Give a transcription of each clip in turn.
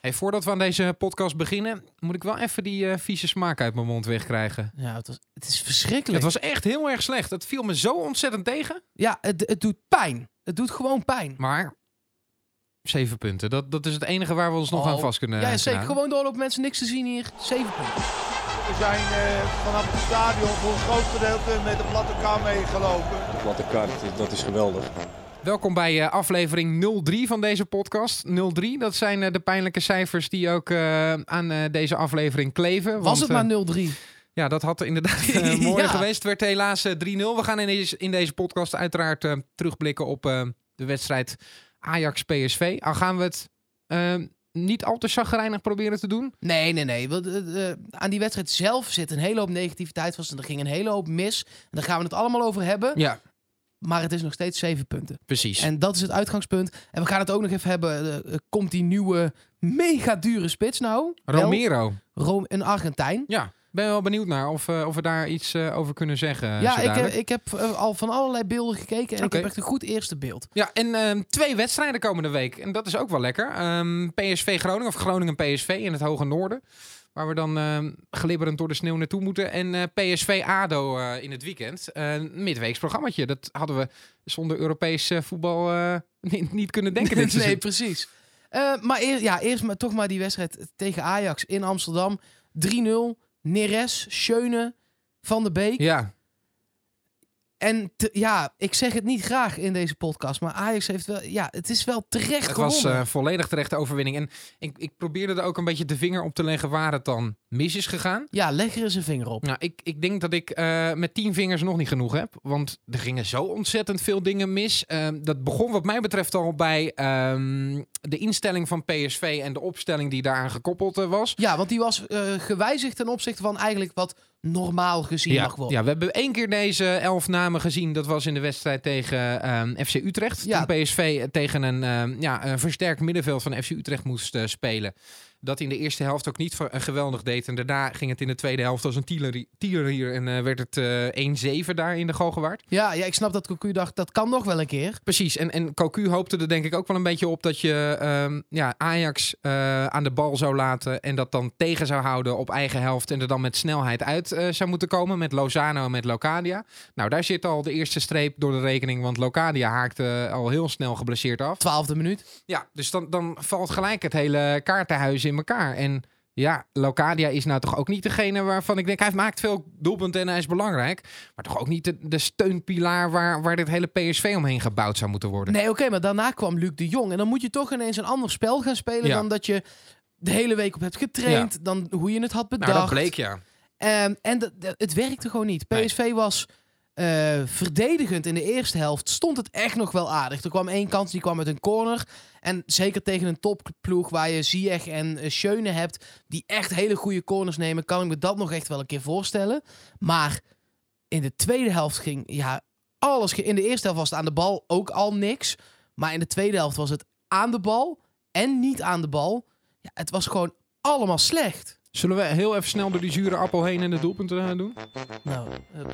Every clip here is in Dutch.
Hey, voordat we aan deze podcast beginnen, moet ik wel even die eh, vieze smaak uit mijn mond wegkrijgen. Ja, het, was, het is verschrikkelijk. Het was echt heel erg slecht. Het viel me zo ontzettend tegen. Ja, het, het doet pijn. Het doet gewoon pijn. Maar zeven punten, dat, dat is het enige waar we ons nog Oh, aan vast kunnen ja, zeker. Gewoon doorlopen mensen, niks te zien hier. Zeven punten. We zijn eh, vanaf het stadion voor een groot gedeelte met de platte kar meegelopen. De platte kaart, dat is geweldig. Welkom bij eh, aflevering 03 van deze podcast. 03, dat zijn eh, de pijnlijke cijfers die ook eh, aan deze aflevering kleven. Was het maar 0-3? Ja, dat had inderdaad Ja. geweest. Het werd helaas eh, 3-0. We gaan in deze, in deze podcast uiteraard terugblikken op de wedstrijd Ajax-PSV. Al gaan we het niet al te chagrijnig proberen te doen. Nee, nee, nee. Want, aan die wedstrijd zelf zit een hele hoop negativiteit vast. En er ging een hele hoop mis. En daar gaan we het allemaal over hebben. Ja, Maar het is nog steeds zeven punten. precies. En dat is het uitgangspunt. En we gaan het ook nog even hebben. eh, eh, komt die nieuwe mega dure spits nou? Romero. Ro- een Argentijn. Ja, ben wel benieuwd naar of, eh, of we daar iets over kunnen zeggen. ja, ik, heb- ik heb al van allerlei beelden gekeken. En ik heb echt een goed eerste beeld. Ja, en ehm, twee wedstrijden komende week. En dat is ook wel lekker. Ehm, PSV Groningen of Groningen PSV in het hoge noorden. Waar we dan ehm, glibberend door de sneeuw naartoe moeten. En eh, PSV ADO eh, in het weekend. Een midweeks programmaatje. Dat hadden we zonder Europees eh, voetbal niet, niet kunnen denken nee, seizoen. precies. Maar eer, ja, eerst maar toch maar die wedstrijd tegen Ajax in Amsterdam. 3-0. Neres, Schöne, Van de Beek. Ja, En te- ja, ik zeg het niet graag in deze podcast. Maar Ajax heeft wel... Ja, het is wel terecht het gewonnen. was eh, volledig terechte overwinning. En ik, ik probeerde er ook een beetje de vinger op te leggen waar het dan mis is gegaan. Ja, leg er eens een vinger op. Nou, ik, ik denk dat ik eh, met tien vingers nog niet genoeg heb. Want er gingen zo ontzettend veel dingen mis. Ehm, dat begon wat mij betreft al bij ehm, de instelling van PSV en de opstelling die daaraan gekoppeld eh, was. Ja, want die was gewijzigd ten opzichte van eigenlijk wat normaal gezien mag worden. ja, we hebben één keer deze elf namen gezien. Dat was in de wedstrijd tegen ehm, FC Utrecht. Ja. Toen PSV tegen een, ehm, ja, een versterkt middenveld van FC Utrecht moest eh, spelen. Dat in de eerste helft ook niet eh, geweldig deed. En daarna ging het in de tweede helft als een tieler. En eh, werd het eh 1-7 daar in de Galgenwaard. Ja, ja, ik snap dat Cocu dacht, dat kan nog wel een keer. Precies, en, en Cocu hoopte er denk ik ook wel een beetje op dat je ehm, ja, Ajax eh, aan de bal zou laten en dat dan tegen zou houden op eigen helft en er dan met snelheid uit eh, zou moeten komen met Lozano en met Locadia. Nou, daar zit al de eerste streep door de rekening, want Locadia haakte al heel snel geblesseerd af. Twaalfde minuut. Ja, dus dan, dan valt gelijk het hele kaartenhuis in elkaar. En ja, Locadia is nou toch ook niet degene waarvan ik denk... hij maakt veel doelpunten en hij is belangrijk. Maar toch ook niet de, de steunpilaar waar, waar dit hele PSV omheen gebouwd zou moeten worden. Nee, oké, maar daarna kwam Luc de Jong. En dan moet je toch ineens een ander spel gaan spelen Ja. dan dat je de hele week op hebt getraind. Dan hoe je het had bedacht. nou, dat bleek ja. Ehm, en het werkte gewoon niet. Nee. PSV was eh, verdedigend in de eerste helft. Stond het echt nog wel aardig. Er kwam één kans, die kwam uit een corner. En zeker tegen een topploeg waar je Ziyech en uh, Schöne hebt... die echt hele goede corners nemen... kan ik me dat nog echt wel een keer voorstellen. Maar in de tweede helft ging... Ja, alles... In de eerste helft was het aan de bal ook al niks. Maar in de tweede helft was het aan de bal en niet aan de bal. Ja, het was gewoon allemaal slecht. Zullen we heel even snel door die zure appel heen en de doelpunten eh, doen? Nou,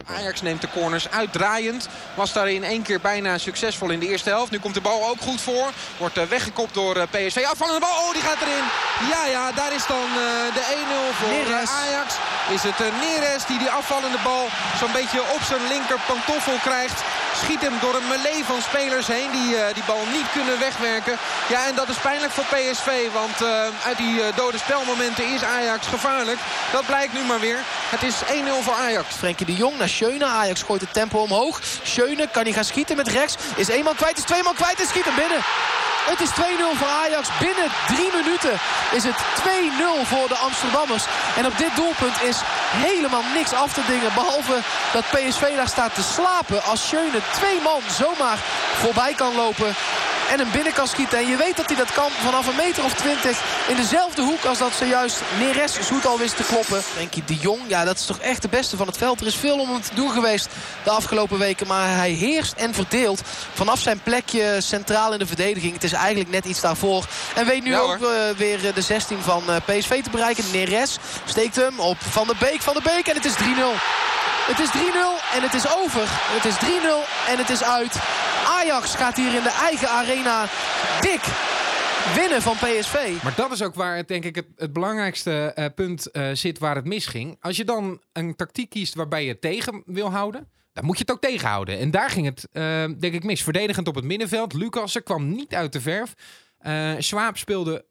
Ajax neemt de corners uitdraaiend. Was daar in één keer bijna succesvol in de eerste helft. Nu komt de bal ook goed voor. Wordt eh, weggekopt door eh, PSV. Afvallende bal. Oh, die gaat erin. Ja, ja, daar is dan eh, de 1-0 voor Neres. Ajax. Is het Neres die die afvallende bal zo'n beetje op zijn linker pantoffel krijgt. Schiet hem door een melee van spelers heen die eh, die bal niet kunnen wegwerken. Ja, en dat is pijnlijk voor PSV. Want eh, uit die eh, dode spelmomenten is Ajax gevaarlijk. Dat blijkt nu maar weer. Het is 1-0 voor Ajax. Frenkie de Jong naar Schöne. Ajax gooit het tempo omhoog. Schöne kan hij gaan schieten met rechts. Is één man kwijt, is twee man kwijt en schiet hem binnen. Het is 2-0 voor Ajax. Binnen drie minuten is het 2-0 voor de Amsterdammers. En op dit doelpunt is helemaal niks af te dingen. Behalve dat PSV daar staat te slapen. Als Schöne twee man zomaar voorbij kan lopen. En hem binnen kan schieten. En je weet dat hij dat kan vanaf een meter of twintig. In dezelfde hoek als dat zojuist Neres zoet al wist te kloppen. Frenkie de Jong, ja dat is toch echt de beste van het veld. Er is veel om hem te doen geweest de afgelopen weken. Maar hij heerst en verdeelt vanaf zijn plekje centraal in de verdediging. Het is eigenlijk net iets daarvoor. En weet nu Ja, ook eh, weer eh, de 16 van eh, PSV te bereiken. Neres steekt hem op Van der Beek. Van der Beek en het is 3-0. Het is 3-0 en het is over. Het is 3-0 en het is uit. Ajax gaat hier in de eigen arena dik winnen van PSV. Maar dat is ook waar het, denk ik het, het belangrijkste uh, punt uh, zit waar het misging. Als je dan een tactiek kiest waarbij je tegen wil houden, dan moet je het ook tegenhouden. En daar ging het, uh, denk ik, mis. Verdedigend op het middenveld. Lucassen kwam niet uit de verf. Schwab speelde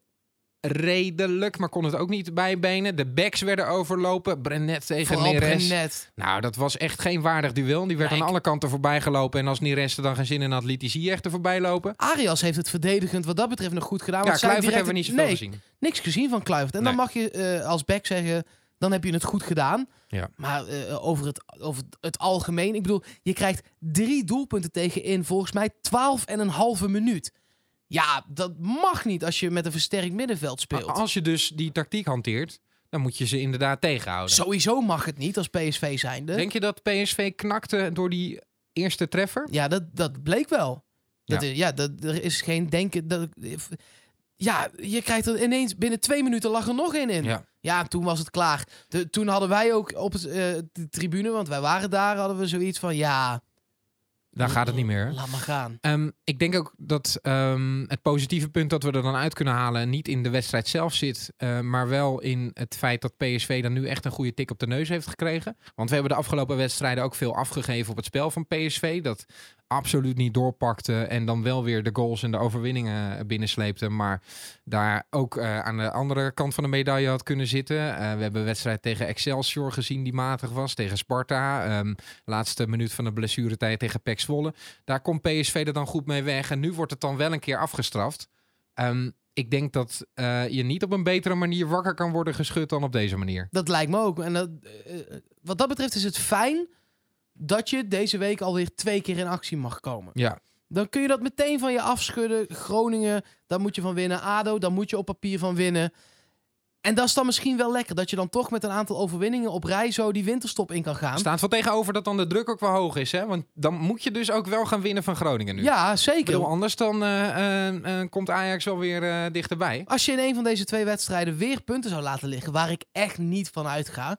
redelijk, maar kon het ook niet bijbenen. De backs werden overlopen. Brenet tegen Vooral Neres. Brenet. Nou, dat was echt geen waardig duel. Die werd Ja, aan ik- alle kanten voorbij gelopen. En als Neres er dan geen zin in had, liet hij Ziyech er voorbij lopen. Arias heeft het verdedigend wat dat betreft nog goed gedaan. Ja, want Kluivert direct- hebben we niet zoveel nee, gezien. niks gezien van Kluivert. En dan mag je eh, als back zeggen, dan heb je het goed gedaan. Ja. Maar eh, over, het, over het algemeen, ik bedoel, je krijgt drie doelpunten tegen in volgens mij 12 en een halve minuut. Ja, dat mag niet als je met een versterkt middenveld speelt. Als je dus die tactiek hanteert, dan moet je ze inderdaad tegenhouden. Sowieso mag het niet als PSV zijnde. Denk je dat PSV knakte door die eerste treffer? Ja, dat, dat bleek wel. Dat Ja. is, ja, dat, er is geen denken. Dat, ja, je krijgt er ineens binnen twee minuten lag er nog één in. Ja. Ja, en toen was het klaar. De, toen hadden wij ook op het, eh, de tribune, want wij waren daar, hadden we zoiets van ja. Dan gaat het niet meer. Laat maar gaan. Ehm, ik denk ook dat ehm, het positieve punt dat we er dan uit kunnen halen niet in de wedstrijd zelf zit, eh, maar wel in het feit dat PSV dan nu echt een goede tik op de neus heeft gekregen. Want we hebben de afgelopen wedstrijden ook veel afgegeven op het spel van PSV. Dat absoluut niet doorpakte en dan wel weer de goals en de overwinningen binnensleepte. Maar daar ook eh, aan de andere kant van de medaille had kunnen zitten. Eh, we hebben een wedstrijd tegen Excelsior gezien die matig was. Tegen Sparta. Ehm, laatste minuut van de blessuretijd tegen PEC Zwolle. Daar komt PSV er dan goed mee weg. En nu wordt het dan wel een keer afgestraft. Ehm, ik denk dat eh, je niet op een betere manier wakker kan worden geschud dan op deze manier. Dat lijkt me ook. En dat, wat dat betreft is het fijn dat je deze week alweer twee keer in actie mag komen. Ja, Dan kun je dat meteen van je afschudden. Groningen, daar moet je van winnen. ADO, daar moet je op papier van winnen. En dat is dan misschien wel lekker. Dat je dan toch met een aantal overwinningen op rij zo die winterstop in kan gaan. staat wel tegenover dat dan de druk ook wel hoog is. Hè? Want dan moet je dus ook wel gaan winnen van Groningen nu. Ja, zeker. bedoel, anders dan eh, eh, eh, komt Ajax wel weer dichterbij. Als je in een van deze twee wedstrijden weer punten zou laten liggen, waar ik echt niet van uitga.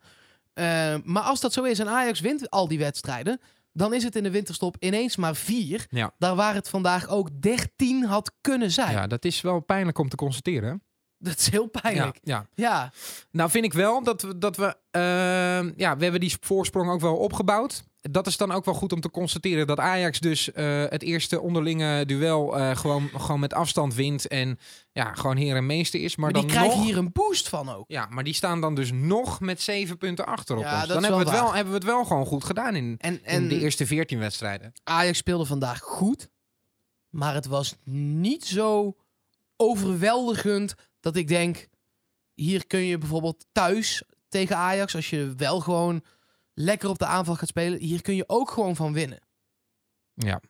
Eh, maar als dat zo is en Ajax wint al die wedstrijden, dan is het in de winterstop ineens maar vier. Ja. Daar waar het vandaag ook 13 had kunnen zijn. Ja, dat is wel pijnlijk om te constateren. Dat is heel pijnlijk. Ja, Ja, ja. Nou vind ik wel dat we, dat we ehm, ja, we hebben die voorsprong ook wel opgebouwd. Dat is dan ook wel goed om te constateren dat Ajax dus eh, het eerste onderlinge duel eh, gewoon, gewoon met afstand wint. En ja, gewoon heer en meester is. Maar, maar, die dan krijgen nog, hier een boost van ook. Ja, maar die staan dan dus nog met zeven punten achter op Ja, ons. Dan hebben we, het wel, hebben we het wel gewoon goed gedaan in, En, in de eerste veertien wedstrijden. Ajax speelde vandaag goed. Maar het was niet zo overweldigend dat ik denk... Hier kun je bijvoorbeeld thuis tegen Ajax... als je wel gewoon lekker op de aanval gaat spelen... hier kun je ook gewoon van winnen. Ja.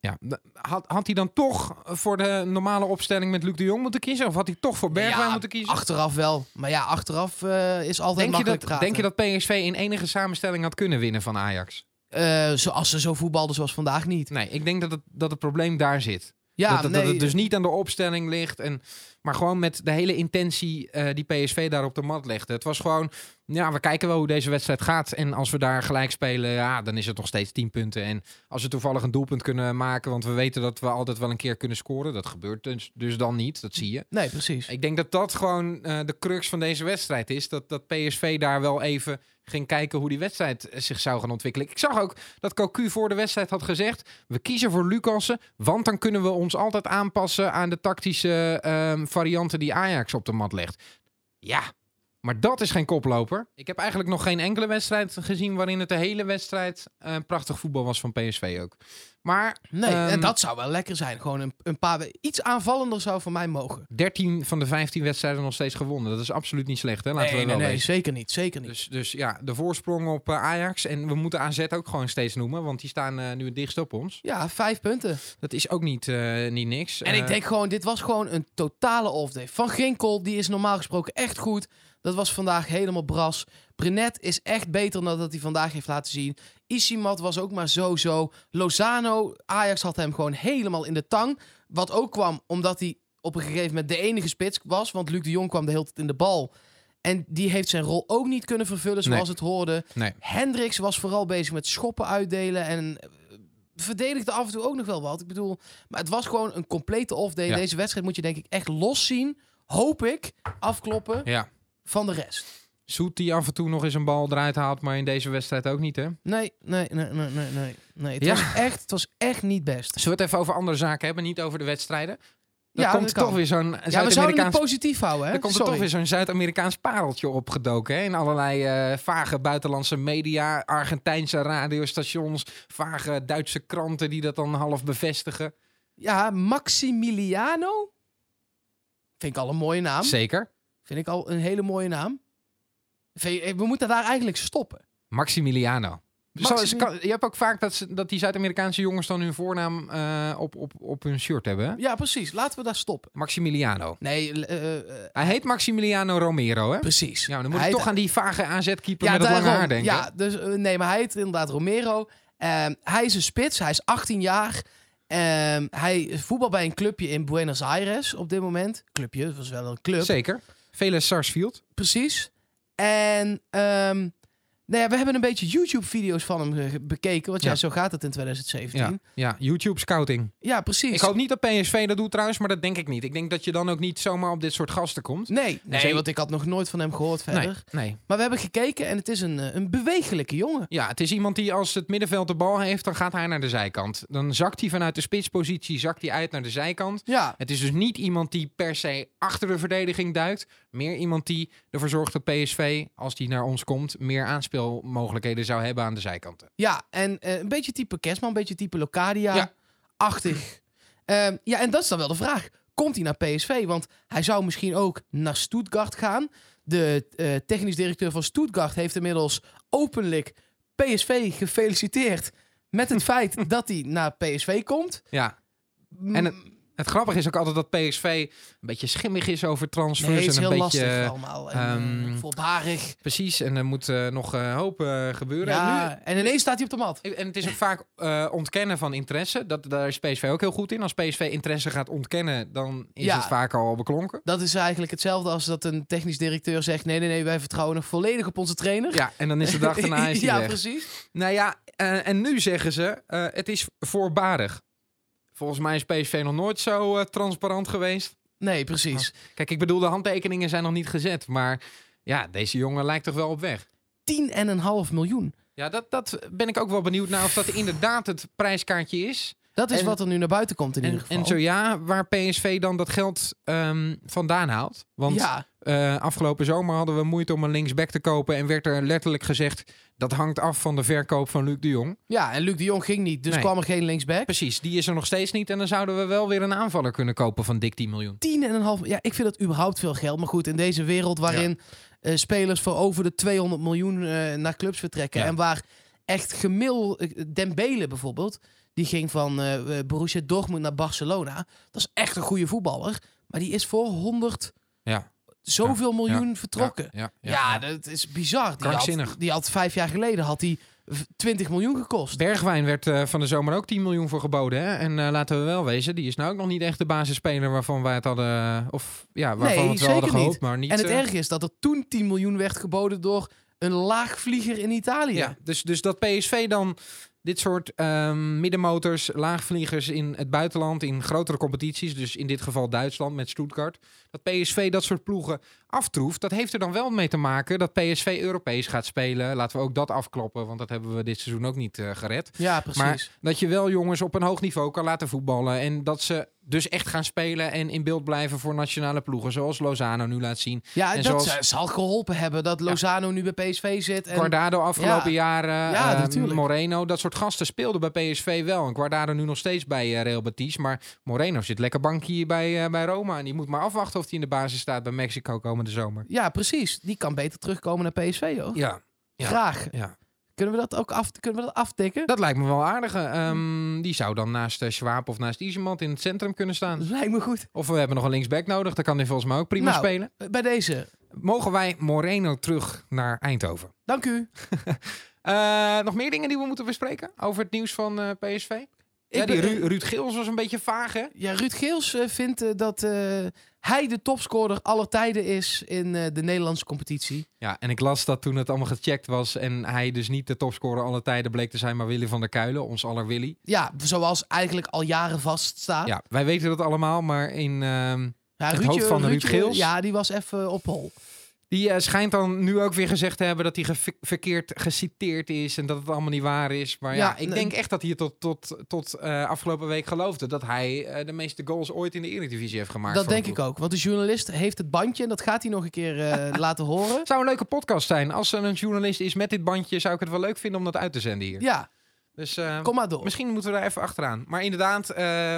Ja, had, had hij dan toch voor de normale opstelling met Luc de Jong moeten kiezen? Of had hij toch voor Bergwijn Ja, moeten kiezen? Achteraf wel. Maar ja, achteraf eh, is altijd Denk je, makkelijk dat, praten. denk je dat PSV in enige samenstelling had kunnen winnen van Ajax? Eh, zoals ze zo voetbalden zoals vandaag niet. Nee, ik denk dat het, dat het probleem daar zit. Ja, dat, het- nee, dat het dus niet aan de opstelling ligt. En, maar gewoon met de hele intentie eh, die PSV daar op de mat legde. Het was gewoon, ja, we kijken wel hoe deze wedstrijd gaat. En als we daar gelijk spelen, ja, dan is het nog steeds 10 punten. En als we toevallig een doelpunt kunnen maken, want we weten dat we altijd wel een keer kunnen scoren. Dat gebeurt dus, dus dan niet, dat zie je. Nee, precies. Ik denk dat dat gewoon eh, de crux van deze wedstrijd is. Dat, dat PSV daar wel even ging kijken hoe die wedstrijd eh, zich zou gaan ontwikkelen. Ik zag ook dat Cocu voor de wedstrijd had gezegd... we kiezen voor Lucassen, want dan kunnen we ons altijd aanpassen... aan de tactische ehm, varianten die Ajax op de mat legt. Ja, maar dat is geen koploper. Ik heb eigenlijk nog geen enkele wedstrijd gezien... waarin het de hele wedstrijd eh, prachtig voetbal was van PSV ook. Maar Nee, ehm, en dat zou wel lekker zijn. Gewoon een, een paar... Iets aanvallender zou voor mij mogen. 13 van de 15 wedstrijden nog steeds gewonnen. Dat is absoluut niet slecht, hè? Laten nee, we wel nee, nee, zeker niet. Zeker niet. Dus, dus ja, de voorsprong op eh, Ajax. En we moeten AZ ook gewoon steeds noemen, want die staan eh, nu het dichtst op ons. Ja, vijf punten. Dat is ook niet, eh, niet niks. En ik denk gewoon, dit was gewoon een totale off-day. Van Ginkel, die is normaal gesproken echt goed. Dat was vandaag helemaal bras. Brenet is echt beter dan dat hij vandaag heeft laten zien. Isimat was ook maar zo-zo. Lozano, Ajax had hem gewoon helemaal in de tang. Wat ook kwam omdat hij op een gegeven moment de enige spits was. Want Luc de Jong kwam de hele tijd in de bal. En die heeft zijn rol ook niet kunnen vervullen zoals Nee. het hoorde. Nee. Hendricks was vooral bezig met schoppen uitdelen. En eh, verdedigde af en toe ook nog wel wat. Ik bedoel, maar het was gewoon een complete off-day. Ja. Deze wedstrijd moet je denk ik echt los zien. Hoop ik, afkloppen Ja. Van de rest. Zoet die af en toe nog eens een bal eruit haalt, maar in deze wedstrijd ook niet, hè? Nee, nee, nee, nee, nee. nee. nee het, Ja. was echt, het was echt niet best. Zullen we het even over andere zaken hebben, niet over de wedstrijden? Dan Ja, komt dat er toch weer zo'n Ja, we zouden het Zuid-Amerikaans positief houden, hè? Er komt er Sorry. toch weer zo'n Zuid-Amerikaans pareltje opgedoken. Hè? In allerlei eh, vage buitenlandse media, Argentijnse radiostations, vage Duitse kranten die dat dan half bevestigen. Ja, Maximiliano. Vind ik al een mooie naam. Zeker. Vind ik al een hele mooie naam. Je- We moeten daar eigenlijk stoppen. Maximiliano. Zo, je hebt ook vaak dat, ze, dat die Zuid-Amerikaanse jongens dan hun voornaam eh, op, op, op hun shirt hebben. Ja, precies. Laten we daar stoppen. Maximiliano. Nee, eh, eh, Hij heet Maximiliano Romero, hè? precies. Ja, dan moet Hij ik toch aan die vage AZ-keeper ja, met het lange haar denken. Ja, dus, eh, nee, maar hij heet inderdaad Romero. Ehm, hij is een spits. Hij is 18 jaar. Ehm, hij voetbal bij een clubje in Buenos Aires op dit moment. Clubje, dat was wel een club. Zeker. Vele Sarsfield. Precies. En nou ja, we hebben een beetje YouTube-video's van hem bekeken. Want ja, Ja. zo gaat het in 2017. Ja, Ja, ja, YouTube scouting. precies. Ik hoop niet dat PSV dat doet trouwens, maar dat denk ik niet. Ik denk dat je dan ook niet zomaar op dit soort gasten komt. Nee, nee want ik had nog nooit van hem gehoord verder. Nee, nee. Maar we hebben gekeken en het is een, eh, een bewegelijke jongen. Ja, het is iemand die als het middenveld de bal heeft, dan gaat hij naar de zijkant. Dan zakt hij vanuit de spitspositie, zakt hij uit naar de zijkant. Ja, Het is dus niet iemand die per se achter de verdediging duikt. Meer iemand die ervoor zorgt dat PSV, als die naar ons komt, meer aanspeelmogelijkheden zou hebben aan de zijkanten. ja en eh, een beetje type Kerstman, een beetje type Ja. Locadia-achtig. Ehm, ja, en dat is dan wel de vraag. Komt hij naar PSV? Want hij zou misschien ook naar Stuttgart gaan. De eh, technisch directeur van Stuttgart heeft inmiddels openlijk PSV gefeliciteerd met het feit dat hij naar PSV komt. Ja, En het- het grappige is ook altijd dat PSV een beetje schimmig is over transfers. Nee, is en heel een beetje, lastig allemaal. En, eh, ehm, voorbarig. Precies, en er moet eh, nog een hoop eh, gebeuren. En nu- Ja, en ineens staat hij op de mat. En het is ook vaak eh, ontkennen van interesse. Dat, daar is PSV ook heel goed in. Als PSV interesse gaat ontkennen, dan is Ja. het vaak al beklonken. Dat is eigenlijk hetzelfde als dat een technisch directeur zegt... nee, nee, nee, wij vertrouwen nog volledig op onze trainer. Ja, en dan is de dag daarna is ja, weg. precies. Nou ja, eh, en nu zeggen ze, eh, het is voorbarig. Volgens mij is PSV nog nooit zo eh, transparant geweest. Nee, precies. Kijk, ik bedoel, de handtekeningen zijn nog niet gezet. Maar ja, deze jongen lijkt toch wel op weg. 10,5 miljoen. Ja, dat, dat ben ik ook wel benieuwd naar of dat inderdaad het prijskaartje is. Dat is En- wat er nu naar buiten komt in En, ieder geval. en zo ja, waar PSV dan dat geld ehm, vandaan haalt. Want ja, eh, afgelopen zomer hadden we moeite om een linksback te kopen. En werd er letterlijk gezegd, dat hangt af van de verkoop van Luc de Jong. ja, en Luc de Jong ging niet, dus Nee. kwam er geen linksback. Precies, die is er nog steeds niet. En dan zouden we wel weer een aanvaller kunnen kopen van dik 10 miljoen. 10,5 Ja, ik vind dat überhaupt veel geld. Maar goed, in deze wereld waarin eh, spelers voor over de 200 miljoen eh, naar clubs vertrekken. Ja. En waar echt gemil... eh, Dembele bijvoorbeeld, die ging van eh, Borussia Dortmund naar Barcelona. Dat is echt een goede voetballer. Maar die is voor 100 Ja, zoveel miljoen vertrokken. Ja, dat is bizar. Die had, die had vijf jaar geleden had die v- 20 miljoen gekost. Bergwijn werd eh, van de zomer ook 10 miljoen voor geboden. Hè? En laten we wel wezen, die is nou ook nog niet echt de basisspeler waarvan wij het hadden... Of ja, waarvan Nee, we het wel hadden gehoopt, niet. maar niet... en het eh, erge is dat er toen 10 miljoen werd geboden door een laagvlieger in Italië. Ja, dus, dus dat PSV dan dit soort ehm, middenmotors, laagvliegers in het buitenland, in grotere competities, dus in dit geval Duitsland met Stuttgart, dat PSV dat soort ploegen aftroeft, dat heeft er dan wel mee te maken dat PSV Europees gaat spelen. Laten we ook dat afkloppen, want dat hebben we dit seizoen ook niet eh, gered. Ja, precies. Maar dat je wel jongens op een hoog niveau kan laten voetballen. En dat ze dus echt gaan spelen en in beeld blijven voor nationale ploegen. Zoals Lozano nu laat zien. ja, en dat zoals- zal geholpen hebben dat Lozano nu bij PSV zit. En... Guardado afgelopen Ja. jaren. Ja, ehm, natuurlijk. Moreno, dat soort gasten speelden bij PSV wel. En Guardado nu nog steeds bij eh, Real Betis. Maar Moreno zit lekker bankje bij, eh, bij Roma. En die moet maar afwachten of hij in de basis staat bij Mexico komende zomer. Ja, precies. Die kan beter terugkomen naar PSV, hoor. Ja, ja. Graag. ja. Kunnen we dat ook af, kunnen we dat aftikken? dat lijkt me wel aardig. Ehm, die zou dan naast uh, Schwab of naast Isemant in het centrum kunnen staan. Dat lijkt me goed. Of we hebben nog een linksback nodig. Dan kan hij volgens mij ook prima Nou. spelen. Bij deze. Mogen wij Moreno terug naar Eindhoven? Dank u. Eh, nog meer dingen die we moeten bespreken over het nieuws van eh, PSV? Ja, die Ru- Ruud Geels was een beetje vaag, hè? Ja, Ruud Geels eh, vindt eh, dat eh, hij de topscorer aller tijden is in de Nederlandse competitie. Ja, en ik las dat toen het allemaal gecheckt was en hij dus niet de topscorer alle tijden bleek te zijn, maar Willy van der Kuilen, ons aller Willy. Ja, zoals eigenlijk al jaren vaststaat. Ja, wij weten dat allemaal, maar in, ehm, Ja, Het Ruudje- hoofd van Ruud Geels. Ja, die was even op hol. Die eh, schijnt dan nu ook weer gezegd te hebben dat hij ge- verkeerd geciteerd is en dat het allemaal niet waar is. Maar ja, Ja, ik denk echt dat hij tot, tot, tot eh, afgelopen week geloofde dat hij eh, de meeste goals ooit in de Eredivisie heeft gemaakt. Dat denk ik ook. Want de journalist heeft het bandje en dat gaat hij nog een keer laten horen. Het zou een leuke podcast zijn. Als er een journalist is met dit bandje, zou ik het wel leuk vinden om dat uit te zenden hier. Ja, Dus kom maar door. Misschien moeten we daar even achteraan. Maar inderdaad,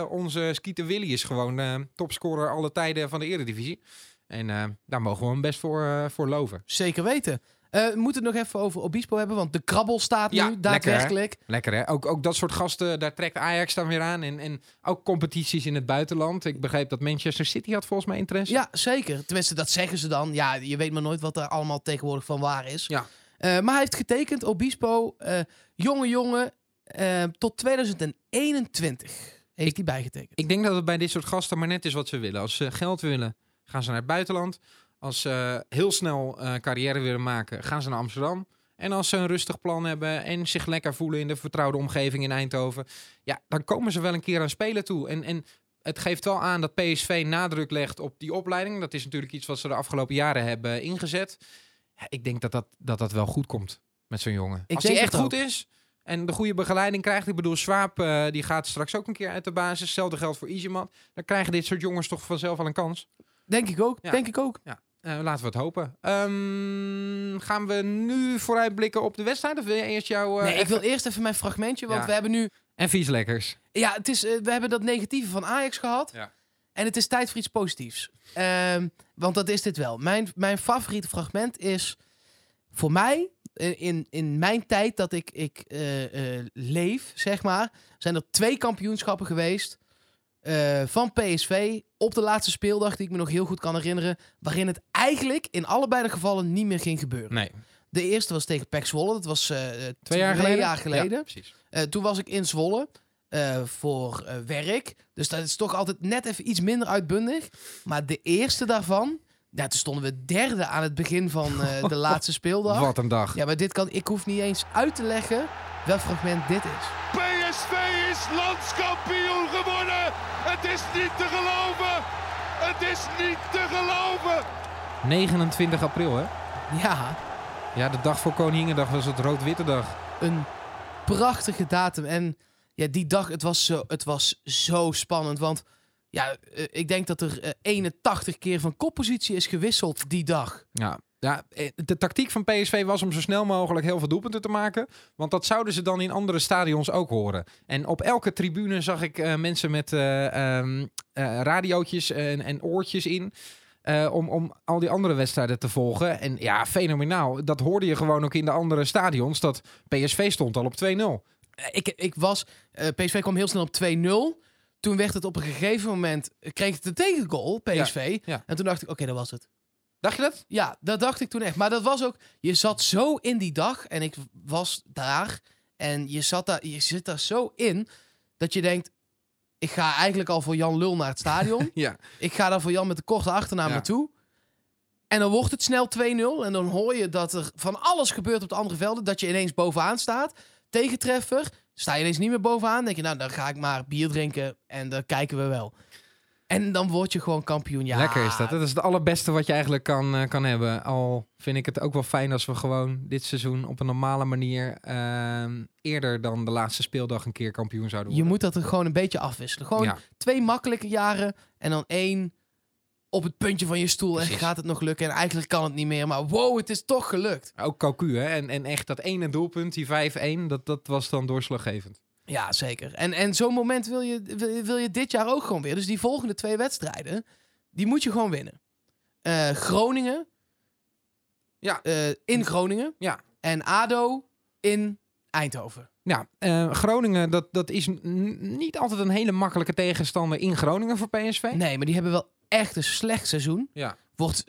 onze Skeeter Willy is gewoon topscorer alle tijden van de Eredivisie. En eh, daar mogen we hem best voor, eh, voor loven. Zeker weten. Eh, we moeten het nog even over Obispo hebben, want de krabbel staat Ja, nu lekker, hè? daadwerkelijk. Lekker hè? Ook, ook dat soort gasten, daar trekt Ajax dan weer aan. En, en ook competities in het buitenland. Ik begreep dat Manchester City had volgens mij interesse. Ja, zeker. Tenminste, dat zeggen ze dan. Ja, je weet maar nooit wat er allemaal tegenwoordig van waar is. Ja. Maar hij heeft getekend, Obispo, eh, jonge jongen, tot 2021 heeft hij bijgetekend. Ik denk dat het bij dit soort gasten maar net is wat ze willen. Als ze geld willen, gaan ze naar het buitenland. Als ze heel snel eh, carrière willen maken, gaan ze naar Amsterdam. En als ze een rustig plan hebben en zich lekker voelen in de vertrouwde omgeving in Eindhoven, ja, dan komen ze wel een keer aan spelen toe. En, en het geeft wel aan dat PSV nadruk legt op die opleiding. Dat is natuurlijk iets wat ze de afgelopen jaren hebben ingezet. Ja, ik denk dat dat, dat dat wel goed komt met zo'n jongen. Ik als hij echt goed is en de goede begeleiding krijgt. Ik bedoel, Swaap eh, die gaat straks ook een keer uit de basis. Hetzelfde geldt voor Izeman. Dan krijgen dit soort jongens toch vanzelf al een kans. Denk ik ook, Ja. denk ik ook. Eh, laten we het hopen. Ehm, gaan we nu vooruitblikken op de wedstrijd? Of wil je eerst jouw... eh, nee, ik wil eerst even mijn fragmentje, want Ja. we hebben nu... En vies lekkers. Ja, het is, eh, we hebben dat negatieve van Ajax gehad. Ja. En het is tijd voor iets positiefs. Ehm, want dat is dit wel. Mijn, mijn favoriete fragment is voor mij, in, in mijn tijd dat ik, ik leef, zeg maar, zijn er twee kampioenschappen geweest van PSV op de laatste speeldag, die ik me nog heel goed kan herinneren, waarin het eigenlijk in allebei de gevallen niet meer ging gebeuren. Nee. De eerste was tegen PEC Zwolle, dat was eh, Twee jaar geleden? jaar geleden. Ja, precies. Eh, toen was ik in Zwolle eh, voor eh, werk. Dus dat is toch altijd net even iets minder uitbundig. Maar de eerste daarvan, ja, toen stonden we derde aan het begin van eh, de laatste speeldag. Wat een dag. Ja, maar dit kan, ik hoef niet eens uit te leggen welk fragment dit is. PSV is landskampioen geworden. Het is niet te geloven. Het is niet te geloven. 29 april, hè? Ja, Ja, de dag voor Koninginnedag was het rood-witte dag. een prachtige datum. En ja, die dag, het was zo, het was zo spannend. Want ja, eh, ik denk dat er eh, 81 keer van koppositie is gewisseld die dag. Ja. Ja, eh, de tactiek van PSV was om zo snel mogelijk heel veel doelpunten te maken. Want dat zouden ze dan in andere stadions ook horen. En op elke tribune zag ik eh, mensen met eh ehm, eh, radiootjes en, en oortjes in. om, om al die andere wedstrijden te volgen. En ja, fenomenaal. Dat hoorde je gewoon ook in de andere stadions. Dat PSV stond al op 2-0. Eh, Ik, ik was, PSV kwam heel snel op 2-0. Toen werd het op een gegeven moment, kreeg het een tegengoal, PSV. ja. En toen dacht ik, oké, dat was het. Dacht je dat? Ja, dat dacht ik toen echt. Maar dat was ook, je zat zo in die dag en ik was daar. En je, zat daar, je zit daar zo in dat je denkt, ik ga eigenlijk al voor Jan Lul naar het stadion. Ja. ik ga daar voor Jan met de korte achternaam Ja. naartoe. En dan wordt het snel 2-0. En dan hoor je dat er van alles gebeurt op de andere velden. Dat je ineens bovenaan staat. Tegentreffer. Sta je ineens niet meer bovenaan. denk je, nou, dan ga ik maar bier drinken. En dan kijken we wel. En dan word je gewoon kampioen. Ja, Lekker is dat. Dat is het allerbeste wat je eigenlijk kan, eh, kan hebben. Al vind ik het ook wel fijn als we gewoon dit seizoen op een normale manier ehm, eerder dan de laatste speeldag een keer kampioen zouden Je worden. moet dat er gewoon een beetje afwisselen. Gewoon ja, twee makkelijke jaren. En dan één op het puntje van je stoel. En gaat het nog lukken? En eigenlijk kan het niet meer. Maar wow, het is toch gelukt. ook Cocu hè. En, en echt dat ene doelpunt, die 5-1, dat, dat was dan doorslaggevend. Ja, zeker. En, en zo'n moment wil je, wil, wil je dit jaar ook gewoon weer. Dus die volgende twee wedstrijden, die moet je gewoon winnen. Eh, Groningen. Ja. Eh, in Groningen. Ja. En ADO in Eindhoven. Ja, eh, Groningen, dat, dat is niet altijd een hele makkelijke tegenstander in Groningen voor PSV. Nee, maar die hebben wel echt een slecht seizoen. Ja. Wordt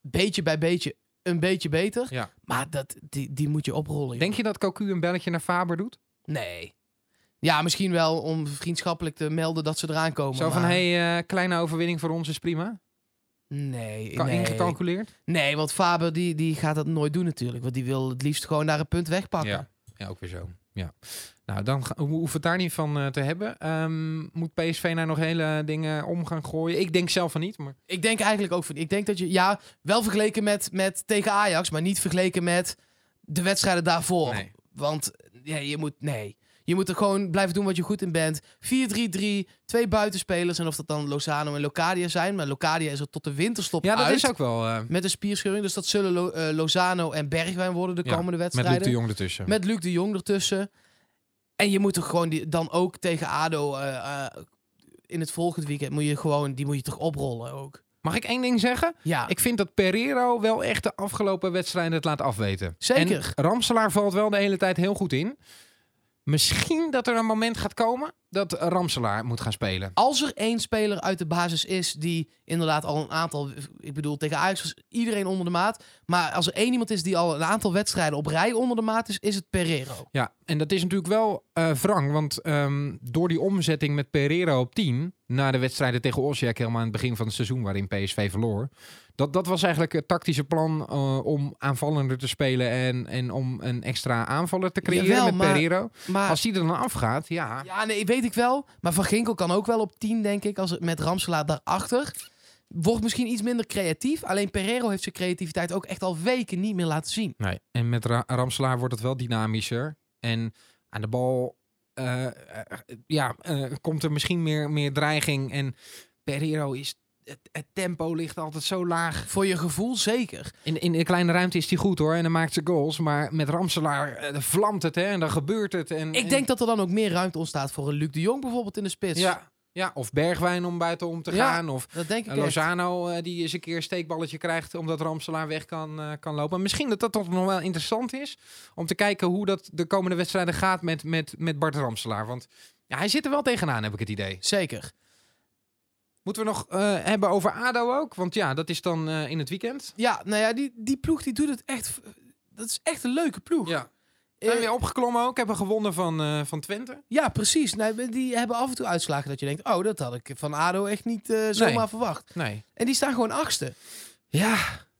beetje bij beetje een beetje beter. Ja. Maar dat, die, die moet je oprollen. joh. Denk je dat Cocu een belletje naar Faber doet? Nee. Ja, misschien wel om vriendschappelijk te melden dat ze eraan komen. Zo van, maar- hey, eh, kleine overwinning voor ons is prima. Nee, Kan nee. ingecalculeerd. Nee, want Faber die, die gaat dat nooit doen natuurlijk. Want die wil het liefst gewoon daar een punt wegpakken. Ja. ja, ook weer zo. Ja. Nou, dan hoeft het daar niet van eh, te hebben. Ehm, moet PSV nou nog hele dingen om gaan gooien? Ik denk zelf van niet, maar... Ik denk eigenlijk ook van... Ik denk dat je... Ja, wel vergeleken met, met tegen Ajax. Maar niet vergeleken met de wedstrijden daarvoor. Nee. Want ja, je moet... Nee. Je moet er gewoon blijven doen wat je goed in bent. 4-3-3, twee buitenspelers. En of dat dan Lozano en Locadia zijn. Maar Locadia is er tot de winterstop Ja, dat uit. is ook wel eh, Met een spierscheuring. Dus dat zullen Lo- eh, Lozano en Bergwijn worden de Ja, komende met wedstrijden. Luc de Jong ertussen. Met Luc de Jong ertussen. En je moet er gewoon die, dan ook tegen ADO eh, eh, in het volgende weekend moet je gewoon die moet je toch oprollen ook. Mag ik één ding zeggen? Ja, Ik vind dat Pereiro wel echt de afgelopen wedstrijden het laat afweten. Zeker. En Ramselaar valt wel de hele tijd heel goed in. Misschien dat er een moment gaat komen dat Ramselaar moet gaan spelen. als er één speler uit de basis is die inderdaad al een aantal, ik bedoel tegen Ajax was iedereen onder de maat, maar als er één iemand is die al een aantal wedstrijden op rij onder de maat is, is het Pereiro. Ja, en dat is natuurlijk wel eh wrang. Want ehm, door die omzetting met Pereiro op 10... na de wedstrijden tegen Osijek helemaal aan het begin van het seizoen... waarin PSV verloor... Dat, dat was eigenlijk het tactische plan eh, om aanvallender te spelen... En, en om een extra aanvaller te creëren Jawel, met maar- Pereiro. Maar Als die er dan afgaat, ja... Ja, nee, weet ik wel. Maar Van Ginkel kan ook wel op 10, denk ik, als het met Ramselaar daarachter. Wordt misschien iets minder creatief. Alleen Pereiro heeft zijn creativiteit ook echt al weken niet meer laten zien. Nee, en met Ra- Ramselaar wordt het wel dynamischer. En aan de bal eh, eh, ja, eh, komt er misschien meer, meer dreiging. En Pereiro is... Het, het tempo ligt altijd zo laag. Voor je gevoel zeker. In, in de kleine ruimte is hij goed hoor. En dan maakt ze goals. Maar met Ramselaar eh, vlamt het hè. En dan gebeurt het. En, Ik en- denk dat er dan ook meer ruimte ontstaat voor een Luc de Jong bijvoorbeeld in de spits. Ja, ja, of Bergwijn om buitenom te Ja, gaan. Of Dat denk ik eh, echt. Lozano eh, die eens een keer een steekballetje krijgt. Omdat Ramselaar weg kan, kan lopen. Misschien dat dat toch nog wel interessant is. Om te kijken hoe dat de komende wedstrijden gaat met, met, met Bart Ramselaar. Want ja, hij zit er wel tegenaan heb ik het idee. Zeker. Moeten we nog eh, hebben over ADO ook? Want ja, dat is dan eh, in het weekend. Ja, nou ja, die, die ploeg die doet het echt... Dat is echt een leuke ploeg. Ja. Eh, Zijn weer opgeklommen ook. Hebben gewonnen van, van Twente. ja, precies. Nou, die hebben af en toe uitslagen dat je denkt... Oh, dat had ik van ADO echt niet zomaar Nee. verwacht. Nee. En die staan gewoon achtste. Ja,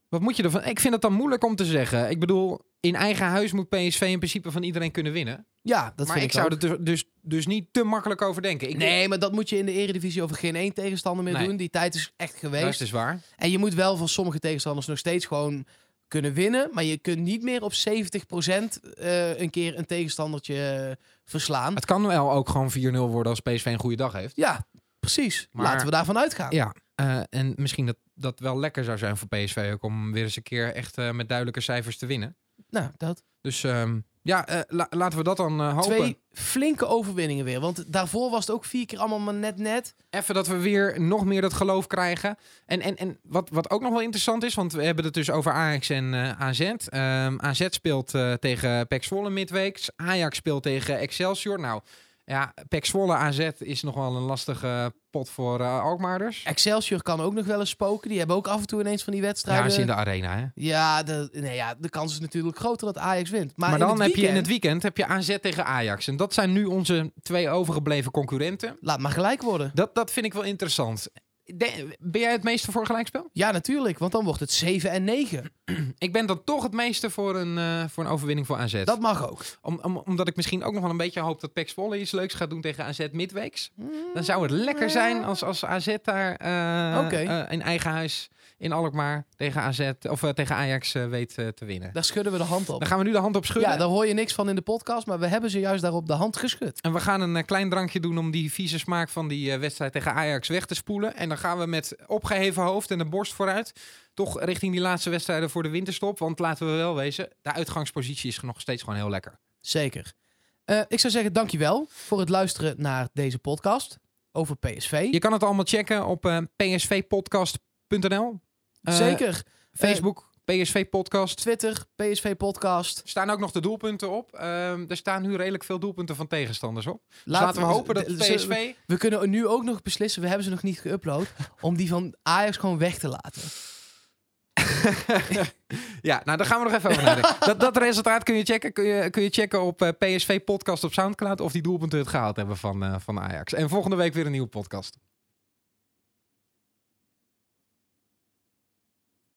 wat moet je ervan? Ik vind het dan moeilijk om te zeggen. Ik bedoel, in eigen huis moet PSV in principe van iedereen kunnen winnen. Ja, dat maar vind ik ik zou ook. er dus, dus, dus niet te makkelijk over denken. Ik Nee, maar dat moet je in de eredivisie over geen één tegenstander meer Nee. doen. Die tijd is echt geweest. dat is waar. En je moet wel van sommige tegenstanders nog steeds gewoon kunnen winnen. Maar je kunt niet meer op 70% eh een keer een tegenstandertje eh, verslaan. Het kan wel ook gewoon 4-0 worden als PSV een goede dag heeft. Ja, precies. Maar- Laten we daarvan uitgaan. Ja, eh, en misschien dat dat wel lekker zou zijn voor PSV ook om weer eens een keer echt met duidelijke cijfers te winnen. Nou, dat. Dus ehm, ja, eh, la- laten we dat dan eh, hopen. Twee flinke overwinningen weer. Want daarvoor was het ook vier keer allemaal maar net net. Even dat we weer nog meer dat geloof krijgen. En, en, en wat, wat ook nog wel interessant is, want we hebben het dus over Ajax en eh, AZ. Ehm, AZ speelt tegen PEC Zwolle midweeks. Ajax speelt tegen Excelsior. Nou, ja, PEC Zwolle AZ is nog wel een lastige pot voor eh Alkmaarders. Excelsior kan ook nog wel eens spoken. Die hebben ook af en toe ineens van die Ja, wedstrijden. is in de arena, hè? Ja, de, nee, ja, de kans is natuurlijk groter dat Ajax wint. Maar, dan heb je in het weekend- weekend heb je AZ tegen Ajax. En dat zijn nu onze twee overgebleven concurrenten. Laat maar gelijk worden. Dat, dat vind ik wel interessant. De- ben jij het meeste voor gelijkspel? Ja, natuurlijk. Want dan wordt het 7 en 9. Ik ben dan toch het meeste voor een, eh, voor een overwinning voor AZ. Dat mag ook. Om, om- omdat ik misschien ook nog wel een beetje hoop dat PEC Zwolle iets leuks gaat doen tegen AZ midweeks. Dan zou het lekker zijn als, als AZ daar eh, eh, in eigen huis in Alkmaar tegen, AZ, of, eh, tegen Ajax eh, weet eh, te winnen. Daar schudden we de hand op. Dan gaan we nu de hand op schudden. Ja, daar hoor je niks van in de podcast, maar we hebben ze juist daarop de hand geschud. En we gaan een klein drankje doen om die vieze smaak van die wedstrijd tegen Ajax weg te spoelen. En dan gaan we met opgeheven hoofd en de borst vooruit. Toch richting die laatste wedstrijden voor de winterstop. Want laten we wel wezen, de uitgangspositie is nog steeds gewoon heel lekker. Zeker. Ik zou zeggen, dankjewel voor het luisteren naar deze podcast over PSV. Je kan het allemaal checken op psvpodcast.nl. Eh, Zeker. Facebook, PSV Podcast. Twitter, PSV Podcast. Er staan ook nog de doelpunten op. Ehm, er staan nu redelijk veel doelpunten van tegenstanders op. Dus Laten we hopen dat PSV... We kunnen nu ook nog beslissen, we hebben ze nog niet geüpload, om die van Ajax gewoon weg te laten. ja, nou daar gaan we nog even over nadenken. dat, dat resultaat kun je checken. Kun je, kun je checken op uh, PSV Podcast op Soundcloud of die doelpunten het gehaald hebben van, uh, van Ajax. En volgende week weer een nieuwe podcast.